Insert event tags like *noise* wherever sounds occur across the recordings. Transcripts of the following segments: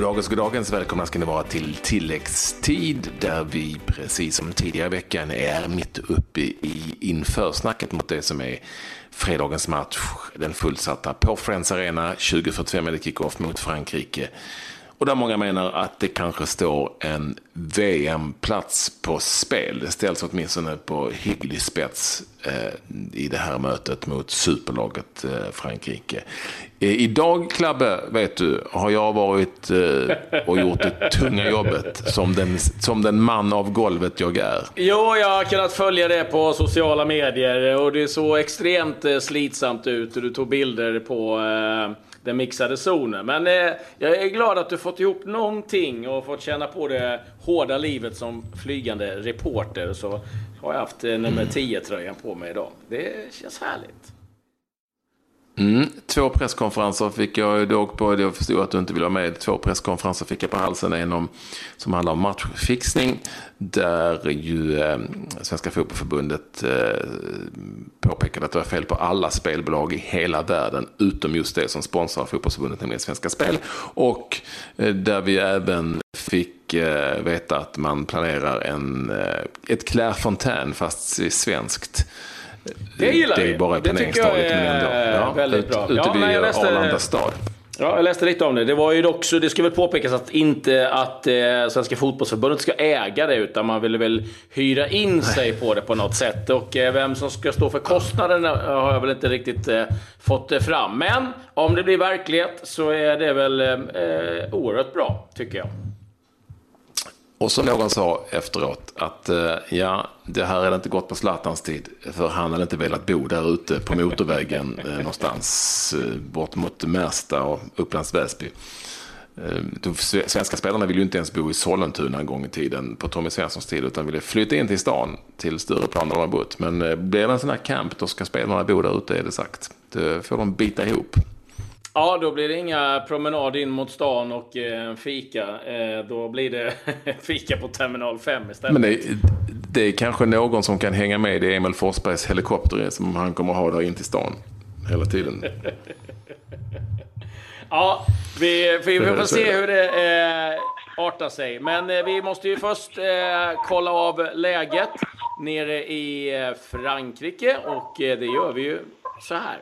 Goddagens, goddagens. Välkomna ska ni vara till tilläggstid där vi precis som tidigare i veckan är mitt uppe i införsnacket mot det som är fredagens match. Den fullsatta på Friends Arena 2045 med kickoff mot Frankrike. Och där många menar att det kanske står en VM-plats på spel. Det ställs åtminstone på hygglig spets eh, i det här mötet mot superlaget eh, Frankrike. Eh, idag, Klabbe, vet du, har jag varit eh, och gjort det tunga jobbet som den, som den man av golvet jag är. Jo, jag har kunnat följa det på sociala medier och det såg extremt eh, slitsamt ut. Du tog bilder på eh, den mixade zonen. Men eh, jag är glad att du fått ihop någonting och fått känna på det hårda livet som flygande reporter. Så har jag haft eh, nummer 10-tröjan på mig idag. Det känns härligt. Mm. Två presskonferenser fick jag dock på. Jag förstod att du inte ville vara med. Två presskonferenser fick jag på halsen. En om, som handlar om matchfixning. Där ju eh, Svenska Fotbollförbundet eh, påpekade att det var fel på alla spelbolag i hela världen. Utom just det som sponsrar Fotbollförbundet, nämligen Svenska Spel. Och eh, där vi även fick eh, veta att man planerar en, eh, ett Claire Fontaine fast svenskt. Det gillar Det vi. är bara i Det planeringsstadiet men ändå. är väldigt ut, bra. Ute Ja, vid nej, läste- Arlanda stad. Ja, jag läste lite om det. Det var ju också, det ska väl påpekas att inte att eh, Svenska fotbollsförbundet ska äga det, utan man ville väl hyra in sig på det på något sätt. Och eh, vem som ska stå för kostnaden eh, har jag väl inte riktigt eh, fått det fram. Men om det blir verklighet så är det väl eh, oerhört bra, tycker jag. Och som någon sa efteråt att eh, ja, det här hade inte gått på Zlatans tid. För han hade inte velat bo där ute på motorvägen eh, någonstans eh, bort mot Märsta och Upplands Väsby. Eh, de svenska spelarna ville ju inte ens bo i Sollentuna en gång i tiden på Tommy Svenssons tid utan ville flytta in till stan, till Stureplan där de har bott. Men eh, blir det en sån här camp då ska spelarna bo där ute är det sagt. Det får de bita ihop. Ja, då blir det inga promenad in mot stan och eh, fika. Eh, då blir det *laughs* fika på Terminal 5 istället. Men det, det är kanske någon som kan hänga med i Emil Forsbergs helikopter som han kommer ha där in till stan hela tiden. *laughs* Ja, vi, vi, vi får se hur det eh, artar sig. Men eh, vi måste ju först eh, kolla av läget nere i eh, Frankrike och eh, det gör vi ju så här.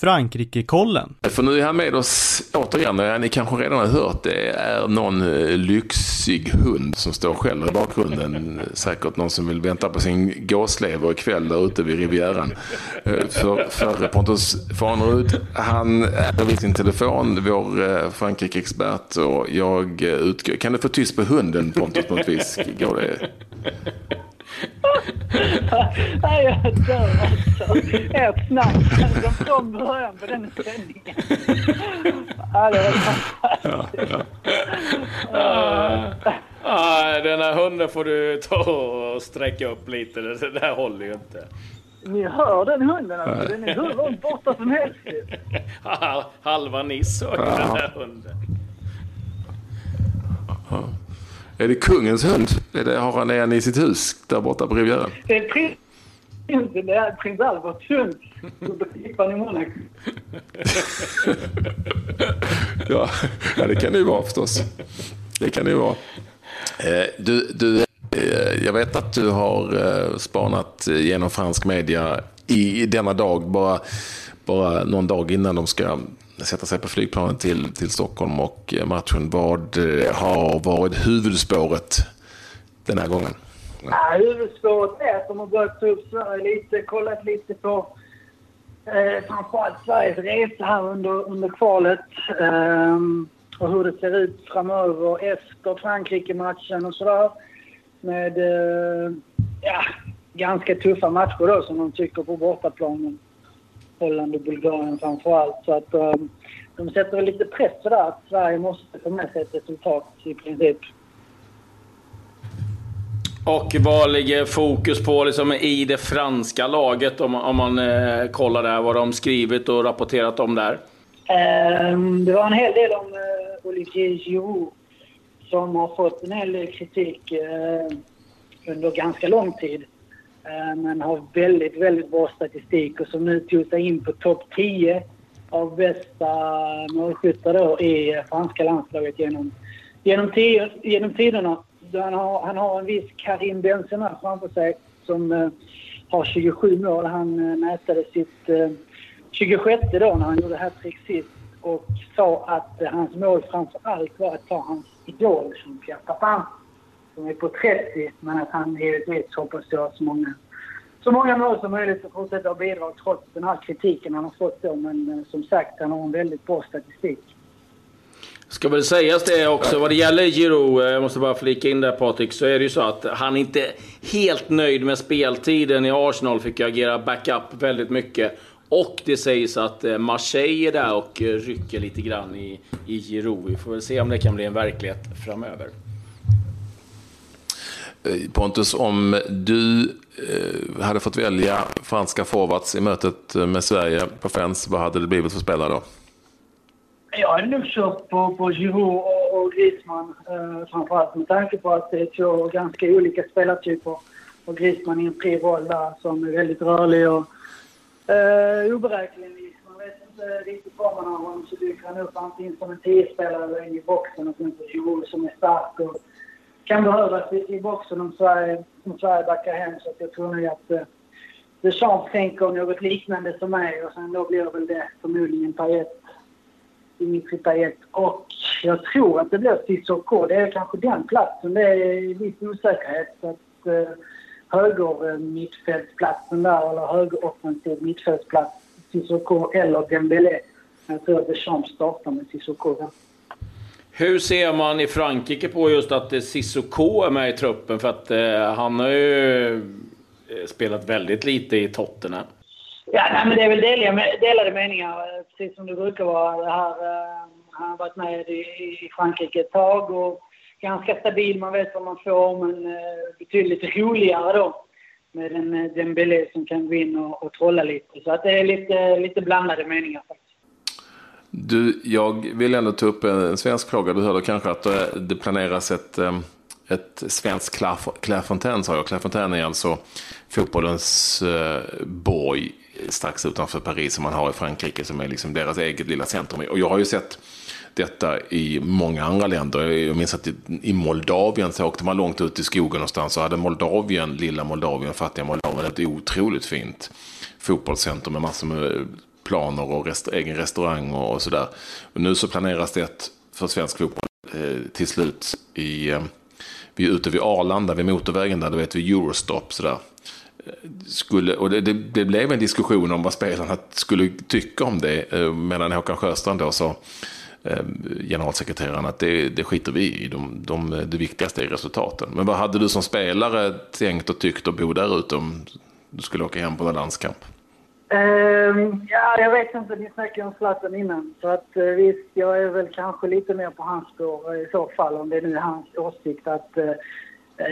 Frankrike-kollen. För nu är han med oss återigen. Ja, Ni kanske redan har hört det är någon eh, lyxig hund som står själv i bakgrunden. Säkert någon som vill vänta på sin gåslever ikväll där ute vid Rivieran. Eh, för, för Pontus Farnerud, han är vid sin telefon, vår eh, Frankrike-expert. Och jag utgår... Kan du få tyst på hunden Pontus på något vis? Går det? Nej, jag dör alltså. Ert snack från början på den sändningen. Ja, det var fantastiskt. Den här hunden får du ta och sträcka upp lite. Det där håller ju inte. Ni hör den hunden alltså. Den är hur långt borta som helst. *laughs* Halva Nice hör ju den här hunden. Är det kungens hund? Är det, har han en i sitt hus där borta på Rivieran? Det är prins, det är prins Alberts hund. Klippan i Monaco. *laughs* Ja, det kan det ju vara förstås. Det kan det ju vara. Eh, Du, du, eh, jag vet att du har eh, spanat genom fransk media i i denna dag, bara, bara någon dag innan de ska sätta sig på flygplanet till, till Stockholm och eh, matchen. Vad eh, har varit huvudspåret den här gången? Ja, huvudspåret är att de har börjat ta upp Sverige lite, kollat lite på eh, framförallt Sveriges resa här under, under kvalet. eh, och hur det ser ut framöver efter Frankrike-matchen och sådär. Med eh, ja, ganska tuffa matcher då som de tycker på bortaplanen. Holland och Bulgarien framförallt. Så att ehm, de sätter väl lite press sådär att Sverige måste få med sig ett resultat i princip. Och vad ligger fokus på liksom, i det franska laget om, om man eh, kollar där vad de skrivit och rapporterat om där? Ehm, Det var en hel del om eh, Olivier Giroud som har fått en hel del kritik eh, under ganska lång tid. Eh, men har väldigt, väldigt bra statistik och som nu tog sig in på topp 10 av bästa målskyttar då i franska landslaget genom, genom, tio, genom tiderna. Han har, han har en viss Karim Benzema framför sig som eh, har 27 mål. Han eh, mätade sitt eh, 26 då när han gjorde hattrick sist och sa att eh, hans mål framför allt var att ta hans idol som Pierre Papin som är på 30 men att han givetvis hoppas göra så många så många mål som möjligt och fortsätta att bidra trots den här kritiken han har fått då. Men eh, som sagt, han har en väldigt bra statistik. Ska väl sägas det också, vad det gäller Giroud, eh, jag måste bara flika in där Patrik, så är det ju så att han inte är helt nöjd med speltiden i Arsenal, fick ju agera backup väldigt mycket. Och det sägs att eh, Marseille är där och rycker lite grann i, i Giroud. Vi får väl se om det kan bli en verklighet framöver. Eh, Pontus, om du eh, hade fått välja franska forwards i mötet eh, med Sverige på Friends, vad hade det blivit för spelare då? Jag hade nog kört på, på Giroud och, och Griezmann eh, framförallt med tanke på att det är två ganska olika spelartyper. Och Griezmann i en fri roll där som är väldigt rörlig och eh, oberäknelig. Man vet inte riktigt var man har honom så dyker han upp antingen som en 10-spelare eller in i boxen och sen så Giroud som är stark och kan behövas i, i boxen om Sverige, om Sverige backar hem. Så att jag tror nog att eh, Deschamps tänker något liknande som mig och sen då blir väl det förmodligen Payet, Dimitri Payet. Och jag tror att det blir Cissoko. Det är kanske den platsen. Det är viss osäkerhet. Så att, eh, höger eh, mittfältsplatsen där, eller högeroffensiv mittfältsplats, Cissoko eller Dembélé. Jag tror att Deschamps startar med Cissoko där. Hur ser man i Frankrike på just att Sissoko är med i truppen? För att eh, han har ju eh, spelat väldigt lite i Tottenham. Ja, nej, men det är väl delade, delade meningar, precis som det brukar vara. Det här, eh, han har varit med i, i Frankrike ett tag och ganska stabil. Man vet vad man får, men eh, betydligt roligare då med en uh, Dembélé som kan gå in och, och trolla lite. Så att det är lite, lite blandade meningar faktiskt. Du, jag vill ändå ta upp en svensk fråga. Du hörde kanske att eh, det planeras ett, eh, ett svenskt Clairefontaine, sa jag. Clairefontaine är alltså fotbollens eh, borg strax utanför Paris som man har i Frankrike, som är liksom deras eget lilla centrum. Och jag har ju sett detta i många andra länder. Jag minns att i Moldavien så åkte man långt ut i skogen någonstans så hade Moldavien, lilla Moldavien, fattiga Moldavien, ett otroligt fint fotbollscentrum med massor med planer och rest egen restaurang och, och sådär. nu så planeras det ett för svensk fotboll eh, till slut i, eh, vi är ute vid Arlanda, vid motorvägen där, du vet vid Eurostop sådär. Skulle, och det, det, det, blev en diskussion om vad spelarna skulle tycka om det, eh, medan Håkan Sjöstrand då sa, eh, generalsekreteraren, att det, det skiter vi i. De, de, det viktigaste är resultaten. Men vad hade du som spelare tänkt och tyckt att bo där ute om du skulle åka hem på en landskamp? Um, ja, jag vet inte. Ni snackade om Zlatan innan. Så att uh, visst, jag är väl kanske lite mer på hans spår uh, i så fall. Om det nu är hans åsikt att uh,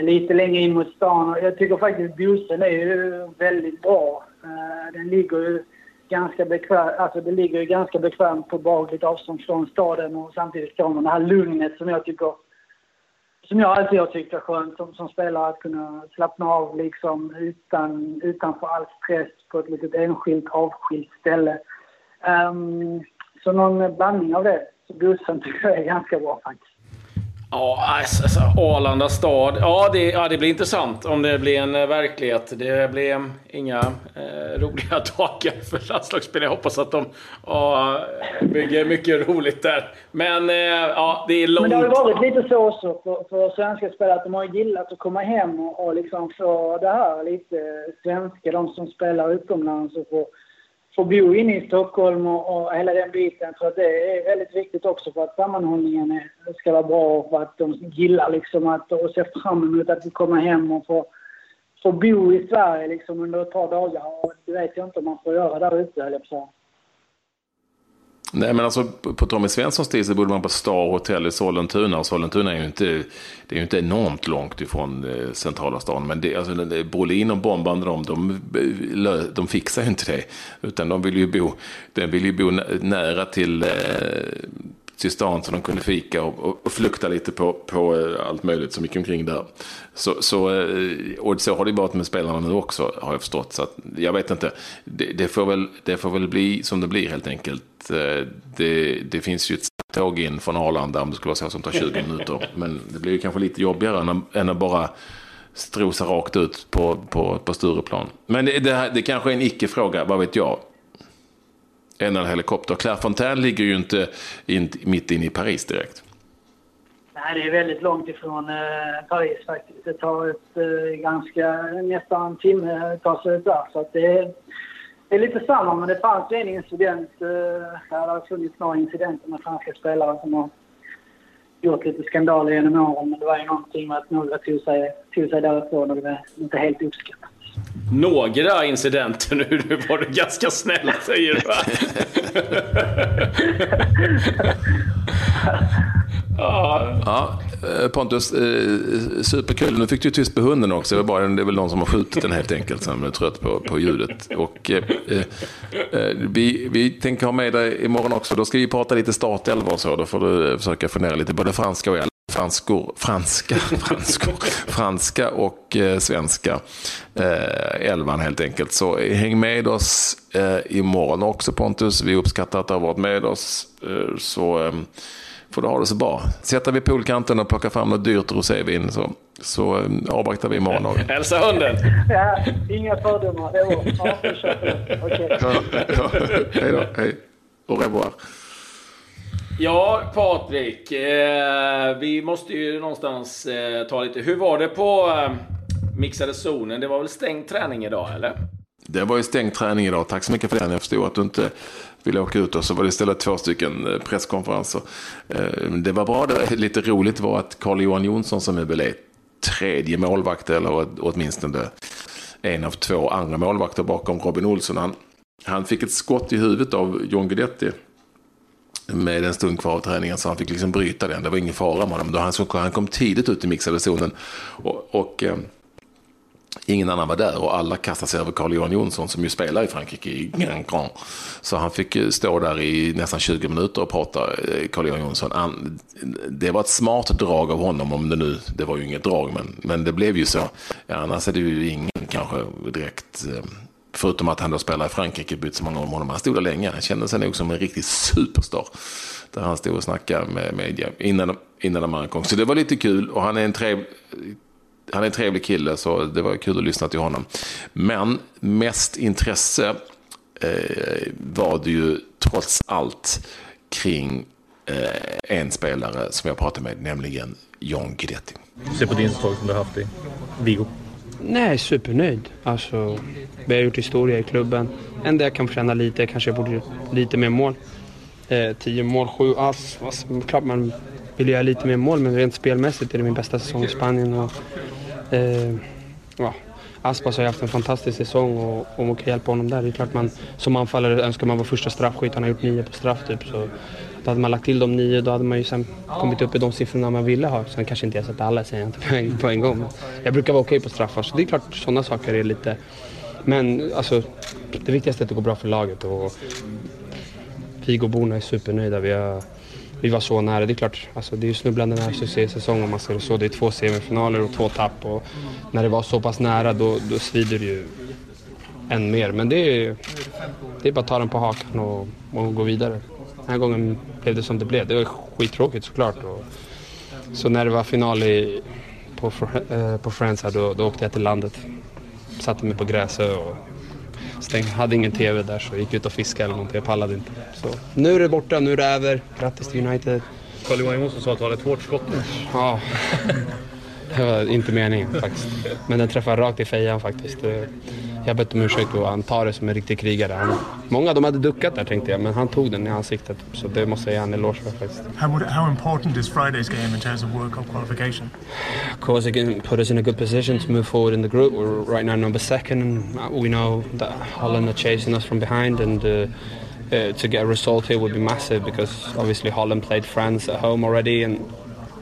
lite längre in mot stan. Jag tycker faktiskt bussen är ju väldigt bra. Eh, den ligger ju ganska bekvämt, alltså det ligger ju ganska bekvämt på behagligt avstånd från staden och samtidigt får man det här lugnet som jag tycker som jag alltid har tyckt är skönt som, som spelare att kunna slappna av liksom utan, utanför all stress på ett litet enskilt avskilt ställe. Um, så någon blandning av det. Så bussen tycker jag är ganska bra faktiskt. Ja, alltså, alltså, Arlanda stad. Ja det, ja, det blir intressant om det blir en eh, verklighet. Det blir inga eh, roliga *laughs* dagar för landslagsspel. Jag hoppas att de ja, bygger mycket roligt där. Men eh, ja, det är långt. Men det har varit lite så också för, för svenska spelare att de har gillat att komma hem och, och liksom få det här lite svenska. De som spelar utomlands och får få bo inne i Stockholm och, och hela den biten. för att det är väldigt viktigt också för att sammanhållningen är, ska vara bra och för att de gillar liksom att och ser fram emot att komma hem och få, få bo i Sverige liksom under ett par dagar. Och det vet jag inte om man får göra där ute, höll jag på Nej, men alltså på Tommy Svenssons tid så bodde man på Star Hotel i Sollentuna. Och Sollentuna är ju inte, det är ju inte enormt långt ifrån eh, centrala stan. Men det, alltså, Brolin och Bomban, de, de, de fixar ju inte det. Utan de vill ju bo, de vill ju bo nära till, eh, till stan så de kunde fika och, och, och flukta lite på, på eh, allt möjligt som gick omkring där. Så, så, eh, och så har det varit med spelarna nu också har jag förstått. Så att, jag vet inte, det, det, får väl, det får väl bli som det blir helt enkelt. Eh, det, det finns ju ett tåg in från Arlanda om det skulle vara så som tar 20 minuter. Men det blir ju kanske lite jobbigare än, än att bara strosa rakt ut på, på, på Stureplan. Men det, det, det kanske är en icke-fråga, vad vet jag? En helikopter. Clairefontaine ligger ju inte in, mitt inne i Paris direkt. Nej, det är väldigt långt ifrån eh, Paris faktiskt. Det tar ett eh, ganska, nästan en timme att ta sig ut där. Så att det, är, det är lite samma, men det fanns en incident. Eh, det har funnits några incidenter med franska spelare som har gjort lite skandaler genom åren. Men det var ju någonting med att några tog sig, tog sig därifrån och det var inte helt uppskattat. Några incidenter nu, nu var du ganska snäll säger du va? ja. ja, Pontus, eh, superkul. Nu fick du tyst på hunden också. Det är, bara, det är väl någon som har skjutit den helt enkelt som är trött på, på ljudet. Och, eh, eh, eh, vi, vi tänker ha med dig imorgon också. Då ska vi prata lite startelva och så. Då får du eh, försöka fundera lite både franska och franskor, franska, *laughs* franskor, franska och eh, svenska eh, elvan helt enkelt. Så häng med oss eh, imorgon också Pontus. Vi uppskattar att du har varit med oss. Eh, så eh, får du ha det så bra. Sätter vi poolkanten och plockar fram något dyrt rosévin så, så eh, avvaktar vi imorgon. Också. Hälsa hunden! Ja, inga fördomar. Ja, Okej. Ja, hej då. Hej. Au revoir. Ja, Patrik. Eh, vi måste ju någonstans eh, ta lite... Hur var det på eh, mixade zonen? Det var väl stängd träning idag, eller? Det var ju stängd träning idag. Tack så mycket för det. Jag förstod att du inte ville åka ut. Och så var det istället två stycken eh, presskonferenser. Eh, det var bra. Det lite roligt var att Carl-Johan Jonsson som är väl tredje målvakt, eller åtminstone en av två andra målvakter bakom Robin Olsson. Han, han fick ett skott i huvudet av John Guidetti med en stund kvar av träningen så han fick liksom bryta den. Det var ingen fara med honom. Då han, han kom tidigt ut i mixade zonen och, och eh, ingen annan var där och alla kastade sig över Carl-Johan Jonsson som ju spelar i Frankrike i Grand Grand. Så han fick eh, stå där i nästan 20 minuter och prata, eh, Carl-Johan Jonsson. Han, det var ett smart drag av honom, om det nu, det var ju inget drag, men, men det blev ju så. Annars är det ju ingen kanske direkt eh, Förutom att han då spelar i Frankrike, bytt så många år med honom. Han stod där länge. Han kände sig nog som en riktig superstar. Där han stod och snackade med media innan, innan de ankom. Så det var lite kul och han är en trevlig han är en trevlig kille så det var kul att lyssna till honom. Men mest intresse eh, var det ju trots allt kring eh, en spelare som jag pratade med, nämligen John Guidetti. Se på din säsong som du har haft i Vigo. Nej, supernöjd. Alltså, vi har gjort historia i klubben. Enda jag kan känna lite kanske jag borde lite mer mål. Eh, tio mål, sju ass. Alltså, klart man vill göra lite mer mål men rent spelmässigt är det min bästa säsong i Spanien. Och, eh, ja, Aspas har haft en fantastisk säsong och om man kan hjälpa honom där, det är klart man som anfallare önskar man vara första straffskytt. Han har gjort nio på straff typ. Så då hade man lagt till de nio, då hade man ju sen kommit upp i de siffrorna man ville ha. Sen kanske inte jag sett alla säger inte *laughs* på en, på en gång. Men jag brukar vara okej okay på straffar, så det är klart sådana saker är lite... Men alltså, det viktigaste är att det går bra för laget och Vigoborna är supernöjda. Vi, har, vi var så nära. Det är klart, alltså, det är ju snubblande nära succésäsong om man ser det så. Det är två semifinaler och två tapp och när det var så pass nära då, då svider det ju än mer. Men det är, det är bara att ta den på hakan och, och gå vidare. Den här gången blev det som det blev. Det var skittråkigt såklart. Och, så när det var final i, på, eh, på Friends här, då, då åkte jag till landet. Satte mig på gräset och stäng, hade ingen TV där så jag gick ut och fiskade eller någonting. Jag pallade inte. Så nu är det borta, nu är det över. Grattis till United. Carl-Johan Jonsson sa att du hade ett hårt skott. Ja. *laughs* Det var inte meningen faktiskt. Men den träffade rakt i fejan faktiskt. Jag har bett om ursäkt och han tar det som en riktig krigare. Han, många de hade duckat där tänkte jag, men han tog den i ansiktet. Så det måste jag ge honom en eloge för faktiskt. How, how important is Friday's game in terms of World Cup qualification? Of course, it can put us in a good position to move forward in the group. We're right now number second, and we know that Holland are chasing us from behind, and uh, uh, to get a result here would be massive because obviously Holland played France at home already, and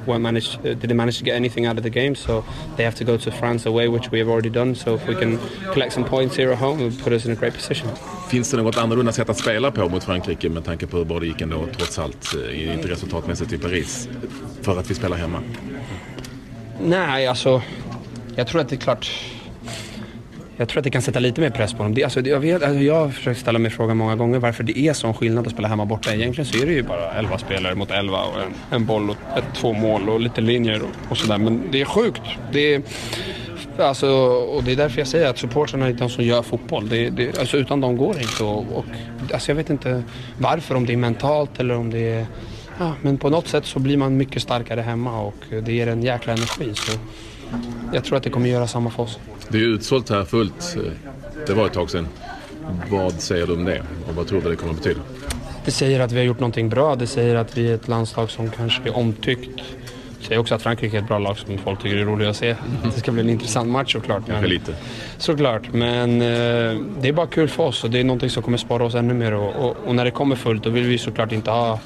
what managed, uh, did they manage to get anything out of the game? So they have to go to France away, which we have already done. So if we can collect some points here at home, it would put us in a great position. Finns det något annorlunda sätt att spela på mot Frankrike med tanke på hur bra det gick ändå trots allt, eh, inte resultatmässigt i Paris, för att vi spelar hemma? Nej, alltså jag tror att det är klart jag tror att det kan sätta lite mer press på honom. Det, alltså, jag, vet, alltså, jag har försökt ställa mig frågan många gånger varför det är sån skillnad att spela hemma borta. Egentligen så är det ju bara 11 spelare mot 11 och en, en boll och ett, två mål och lite linjer och, och sådär. Men det är sjukt. Det är, alltså, och det är därför jag säger att supportrarna är de som gör fotboll. Det, det, alltså, utan dem går det inte. Och, och, alltså, jag vet inte varför, om det är mentalt eller om det är... Ja, men på något sätt så blir man mycket starkare hemma och det ger en jäkla energi. Så jag tror att det kommer göra samma för oss. Det är utsålt här fullt. Det var ett tag sedan. Vad säger du om det och vad tror du det kommer att betyda? Det säger att vi har gjort någonting bra. Det säger att vi är ett landslag som kanske är omtyckt. Det säger också att Frankrike är ett bra lag som folk tycker är roligt att se. Det ska bli en intressant match såklart. Kanske lite. Såklart, men eh, det är bara kul för oss och det är någonting som kommer spara oss ännu mer. Och, och, och när det kommer fullt då vill vi såklart inte ha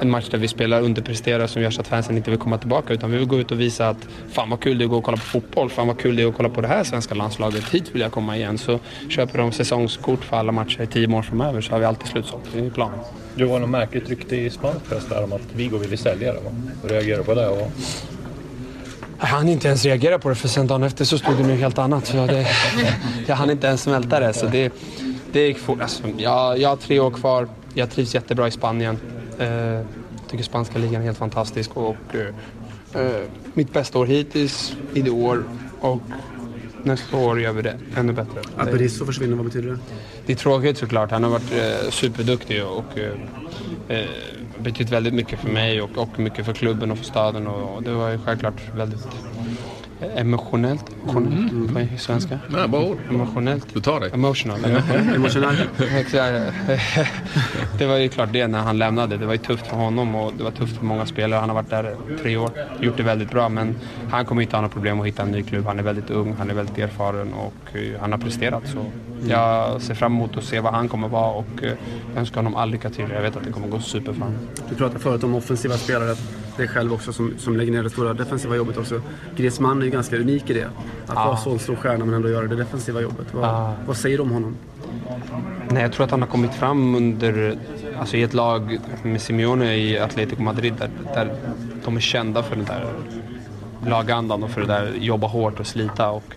en match där vi spelar underpresterar som gör så att fansen inte vill komma tillbaka utan vi vill gå ut och visa att fan vad kul det är att gå och kolla på fotboll, fan vad kul det är att kolla på det här svenska landslaget, hit vill jag komma igen. Så köper de säsongskort för alla matcher i tio månader framöver så har vi alltid slutsålt, det är planen. Du har något märkligt rykte i spansk press där om att Vigo ville sälja det. Hur reagerar du på det? Och... Jag hann inte ens reagera på det för sen dagen efter så stod det något helt annat. Så det, jag hann inte ens smälta det. Så det, det gick fort. Alltså, jag, jag har tre år kvar, jag trivs jättebra i Spanien. Jag tycker spanska ligan är helt fantastisk och eh, mitt bästa år hittills i det år och nästa år gör vi det ännu bättre. Att Berizzo försvinner, vad betyder det? Det är tråkigt såklart. Han har varit eh, superduktig och eh, betytt väldigt mycket för mig och, och mycket för klubben och för staden och, och det var ju självklart väldigt emotionellt. Emotionellt mm. på svenska. Nej, bra ord. Emotionellt. Du tar det. Emotional. *laughs* Emotional. det var ju klart det när han lämnade. Det var ju tufft för honom och det var tufft för många spelare. Han har varit där tre år, gjort det väldigt bra men han kommer inte ha några problem att hitta en ny klubb. Han är väldigt ung, han är väldigt erfaren och han har presterat. Så jag ser fram emot att se vad han kommer vara och jag önskar honom all lycka till. Jag vet att det kommer gå super för honom. Du pratade förut om offensiva spelare. Det är själv också som, som lägger ner det stora defensiva jobbet också. Griezmann är ju ganska unik i det. Att vara så en stor stjärna men ändå göra det defensiva jobbet. Vad, vad säger du om honom? Nej, jag tror att han har kommit fram under, alltså i ett lag med Simeone i Atletico Madrid där, där de är kända för den där lagandan och för det där jobba hårt och slita. Och,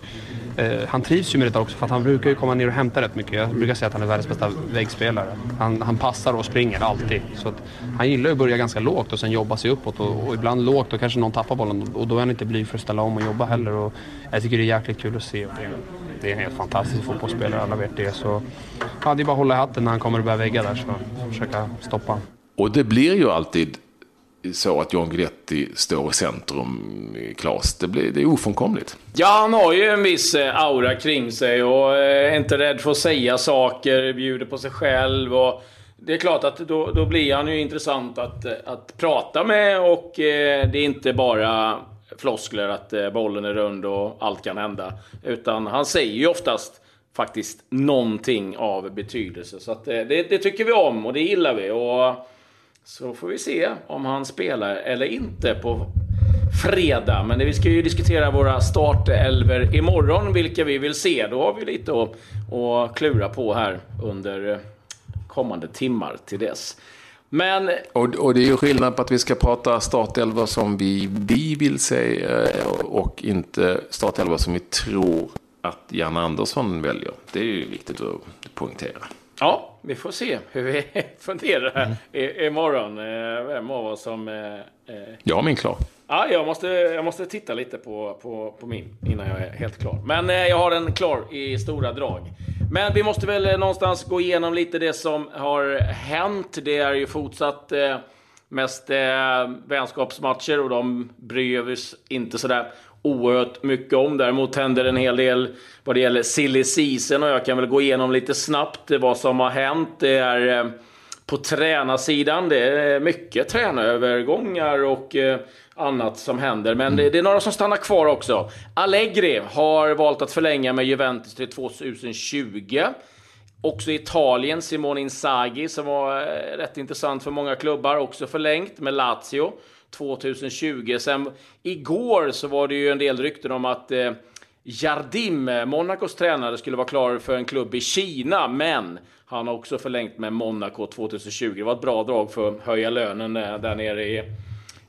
eh, han trivs ju med det också för att han brukar ju komma ner och hämta rätt mycket. Jag brukar säga att han är världens bästa väggspelare. Han, han passar och springer alltid. Så att, han gillar ju att börja ganska lågt och sen jobba sig uppåt och, och ibland lågt och kanske någon tappar bollen och då är han inte blyg för att ställa om och jobba heller. Och jag tycker det är jäkligt kul att se. Det, det är en helt fantastisk fotbollsspelare, alla vet det. Så, ja, det är bara att hålla i hatten när han kommer och börjar vägga där så försöka stoppa honom. Och det blir ju alltid så att John Guidetti står i centrum, Klas. Det, blir, det är ofrånkomligt. Ja, han har ju en viss eh, aura kring sig och eh, är inte rädd för att säga saker, bjuder på sig själv. Och det är klart att då, då blir han ju intressant att, eh, att prata med och eh, det är inte bara floskler att eh, bollen är rund och allt kan hända. Utan han säger ju oftast faktiskt någonting av betydelse. Så att, det, det tycker vi om och det gillar vi. Och så får vi se om han spelar eller inte på fredag. Men vi ska ju diskutera våra startelver imorgon, vilka vi vill se. Då har vi lite att, att klura på här under kommande timmar till dess. Men... Och, och, det är ju skillnad på att vi ska prata startelva som vi, vi vill se och inte startelva som vi tror att Jan Andersson väljer. Det är ju viktigt att poängtera. Ja, vi får se hur vi *laughs* funderar mm. i, imorgon. Vem av oss som... Eh, jag har min klar. Ja, jag måste, jag måste titta lite på, på, på min innan jag är helt klar. Men eh, jag har den klar i stora drag. Men vi måste väl någonstans gå igenom lite det som har hänt. Det är ju fortsatt eh, mest eh, vänskapsmatcher och de bryr vi oss inte sådär oerhört mycket om. Däremot händer en hel del vad det gäller silly season och jag kan väl gå igenom lite snabbt vad som har hänt. Det är eh, på tränarsidan, det är mycket tränarövergångar och eh, annat som händer. Men det, det, är några som stannar kvar också. Allegri har valt att förlänga med Juventus till 2020. Också Italien, Simone Inzaghi, som var eh, rätt intressant för många klubbar, också förlängt med Lazio 2020. Sen igår så var det ju en del rykten om att eh, Jardim, Monacos tränare, skulle vara klar för en klubb i Kina, men han har också förlängt med Monaco 2020. Det var ett bra drag för att höja lönen eh, där nere i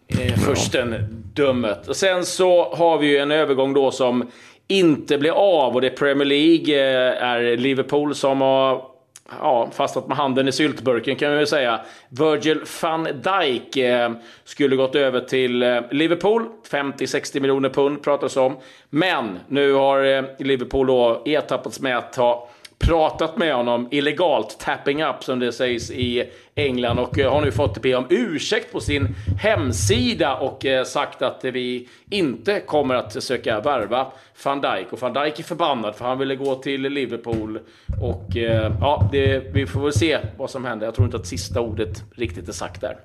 eh, furstendömet. Och sen så har vi ju en övergång då som inte blir av och det är Premier League eh, är Liverpool som har ja, fastnat med handen i syltburken kan vi väl säga. Virgil van Dijk eh, skulle gått över till eh, Liverpool. 50-60 miljoner pund pratas om. Men nu har eh, Liverpool då ertappats med att ha pratat med honom illegalt, tapping up som det sägs i England och eh, har nu fått be om ursäkt på sin hemsida och eh, sagt att vi inte kommer att söka värva van Dijk. Och van Dijk är förbannad för han ville gå till Liverpool och eh, ja, det, vi får väl se vad som händer. Jag tror inte att sista ordet riktigt är sagt där.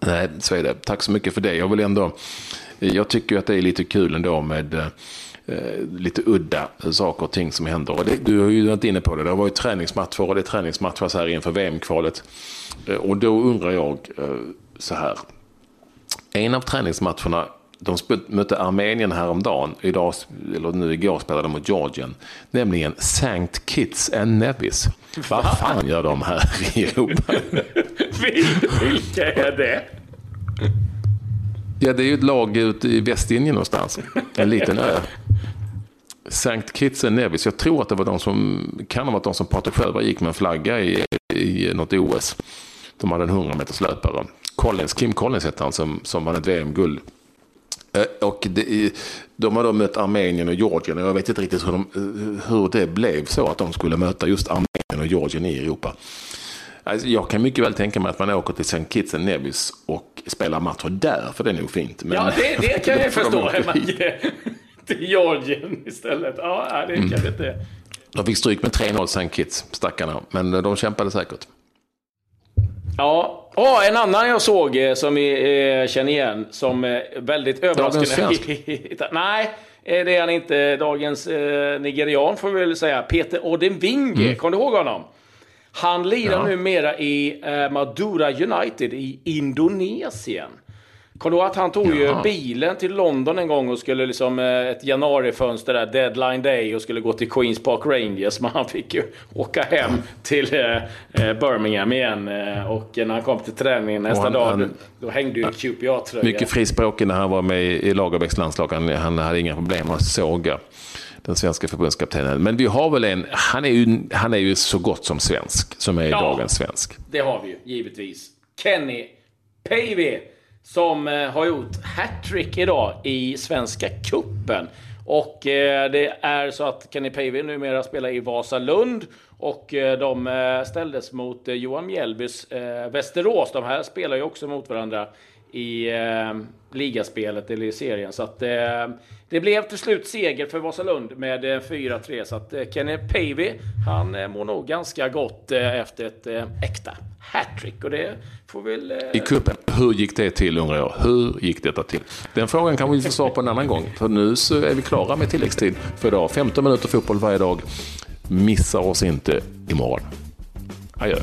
Nej, så är det. Tack så mycket för det. Jag vill ändå, jag tycker att det är lite kul ändå med eh, lite udda saker och ting som händer. Och det, du har ju varit inne på det, det har varit träningsmatcher och det är träningsmatcher så här inför VM-kvalet. Eh, och då undrar jag eh, så här. En av träningsmatcherna de mötte Armenien häromdagen, idag, eller nu igår spelade de mot Georgien, nämligen St. Kitts and Nevis. Vad fan gör de här i Europa? *laughs* Vilka är det? Ja, det är ju ett lag ute i Västindien någonstans. En liten ö. St. Kitts and Nevis. Jag tror att det var de som, kan ha varit de som Patrik själva gick med en flagga i, i något OS. De hade en 100 meters löpare. Collins, Kim Collins hette han som, som vann ett VM-guld. Eh, och det, de har då mött Armenien och Georgien och jag vet inte riktigt hur, de, eh, hur det blev så att de skulle möta just Armenien och Georgien i Europa. Alltså, jag kan mycket väl tänka mig att man åker till St. Kitts and Nevis och spelar matcher där, för det är nog fint. Men... Ja, det, det *laughs* kan jag förstå. *laughs* till Georgien istället. Ja, det kanske inte är. De fick stryk med 3-0 St. Kitts, stackarna. Men de kämpade säkert. Ja, oh, en annan jag såg eh, som vi eh, känner igen som eh, väldigt överraskande. Nej, eh, det är han inte. Dagens eh, nigerian får vi väl säga. Peter Odemwingie, mm. kommer du ihåg honom? Han lirar ja. numera i eh, Madura United i Indonesien. Kommer du ihåg att han tog ju bilen till London en gång och skulle liksom eh, ett januarifönster där, deadline day och skulle gå till Queens Park Rangers. *laughs* Men han fick ju åka hem till eh, eh Birmingham igen. Och när han kom till träningen nästa han, dag, han, då hängde ju QPA-tröja. Mycket frispråkig när han var med i Lagerbäcks landslag. Han, han hade inga problem att såga den svenska förbundskaptenen. Men vi har väl en, han är ju, han är ju så gott som svensk, som är ja, dagens svensk. det har vi ju, givetvis. Kenny Päivi som eh, har gjort hattrick idag i Svenska Kuppen. Och eh, det är så att Kenny Päivi numera spelar i Vasalund och eh, de ställdes mot Johan Mjällbys Västerås. De här spelar ju också mot varandra i eh, ligaspelet eller i serien. Så att eh, det blev till slut seger för Vasalund med eh, 4-3. Så att Kenny Pavey han mår nog ganska gott efter ett äkta hattrick. Och det får väl... Eh... I kuppen, hur gick det till undrar jag? Hur gick detta till? Den frågan kan vi få svar på en annan gång. För nu så är vi klara med tilläggstid för idag. 15 minuter fotboll varje dag. Missa oss inte imorgon. Adjö.